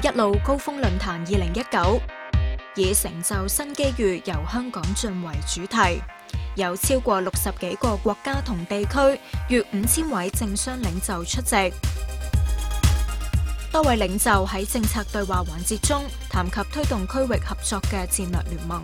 一路高峰论坛二零一九以成就新机遇由香港进为主题，有超过六十几个国家同地区约五千位政商领袖出席。多位领袖喺政策对话环节中谈及推动区域合作嘅战略联盟。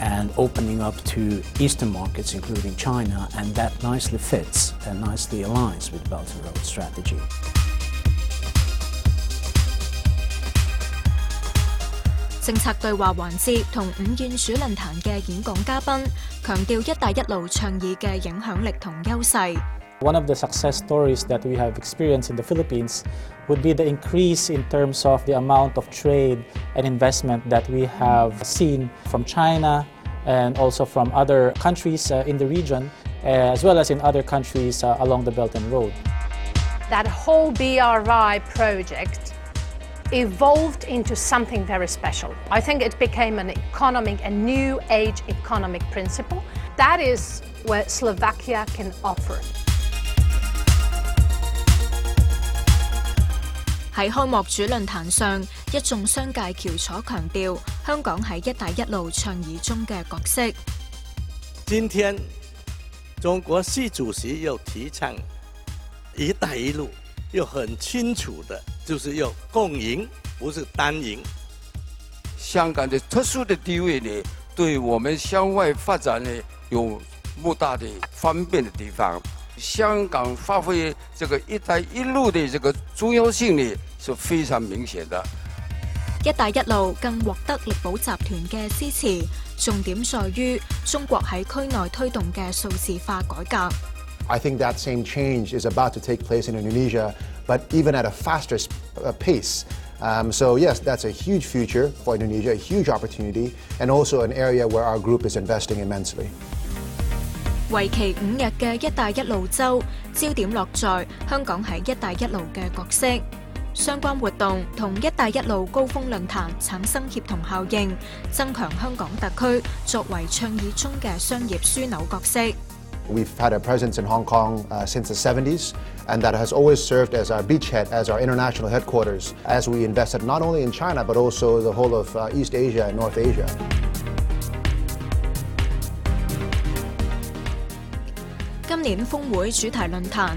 and opening up to eastern markets, including China, and that nicely fits and nicely aligns with Belt and Road strategy.《政策對話》環節同五燕鼠論壇嘅演講嘉賓強調「一帶一路」倡議嘅影響力同優勢。one of the success stories that we have experienced in the Philippines would be the increase in terms of the amount of trade and investment that we have seen from China and also from other countries uh, in the region, uh, as well as in other countries uh, along the Belt and Road. That whole BRI project evolved into something very special. I think it became an economic, a new age economic principle. That is what Slovakia can offer. 喺开幕主论坛上，一众商界翘楚强调香港喺“一带一路”倡议中嘅角色。今天，中国习主席又提倡“一带一路”，又很清楚的，就是要共赢，不是单赢。香港嘅特殊的地位呢，对我们向外发展呢，有莫大的方便嘅地方。香港发挥这个“一带一路”的这个重要性呢？是非常明显的。一带一路更获得力寶集团嘅支持，重点在于中国喺区内推动嘅数字化改革。I think that same change is about to take place in Indonesia, but even at a faster pace. So yes, that's a huge future for Indonesia, a huge opportunity, and also an area where our group is investing immensely。为期五日嘅一带一路周，焦点落在香港係一带一路嘅角色。相關活動同一帶一路高峯論壇產生協同效應，增強香港特區作為倡議中嘅商業枢纽角色。We've had a presence in Hong Kong since the 70s, and that has always served as our beachhead, as our international headquarters, as we invested not only in China but also the whole of East Asia and North Asia。今年峯會主題論壇。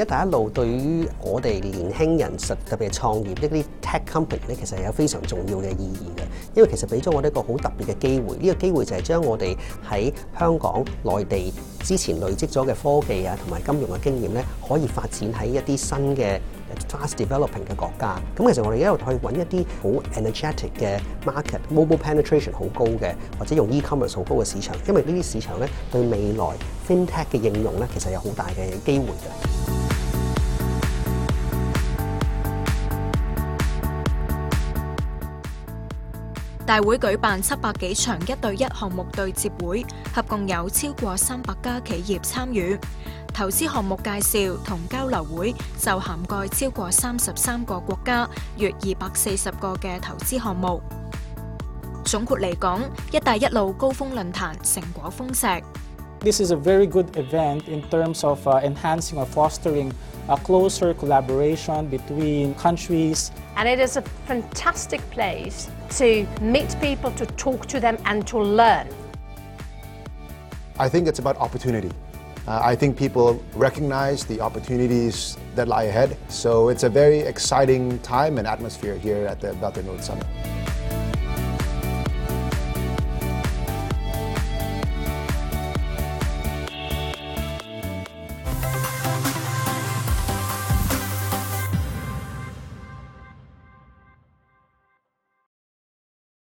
一帶一路對於我哋年輕人，實特別係創業一啲 tech company 咧，其實係有非常重要嘅意義嘅。因為其實俾咗我哋一個好特別嘅機會，呢個機會就係將我哋喺香港、內地之前累積咗嘅科技啊，同埋金融嘅經驗咧，可以發展喺一啲新嘅 fast developing 嘅國家。咁其實我哋一路去揾一啲好 energetic 嘅 market，mobile penetration 好高嘅，或者用 e-commerce 好高嘅市場，因為呢啲市場咧對未來 fin tech 嘅應用咧，其實有好大嘅機會嘅。大会举办七百几场一对一项目对接会，合共有超过三百家企业参与。投资项目介绍同交流会就涵盖超过三十三个国家，约二百四十个嘅投资项目。总括嚟讲，一带一路」高峰论坛成果丰硕。This is a very good event in terms of enhancing or fostering a closer collaboration between countries, and it is a fantastic place. to meet people, to talk to them, and to learn. I think it's about opportunity. Uh, I think people recognize the opportunities that lie ahead. So it's a very exciting time and atmosphere here at the Belt and Road Summit.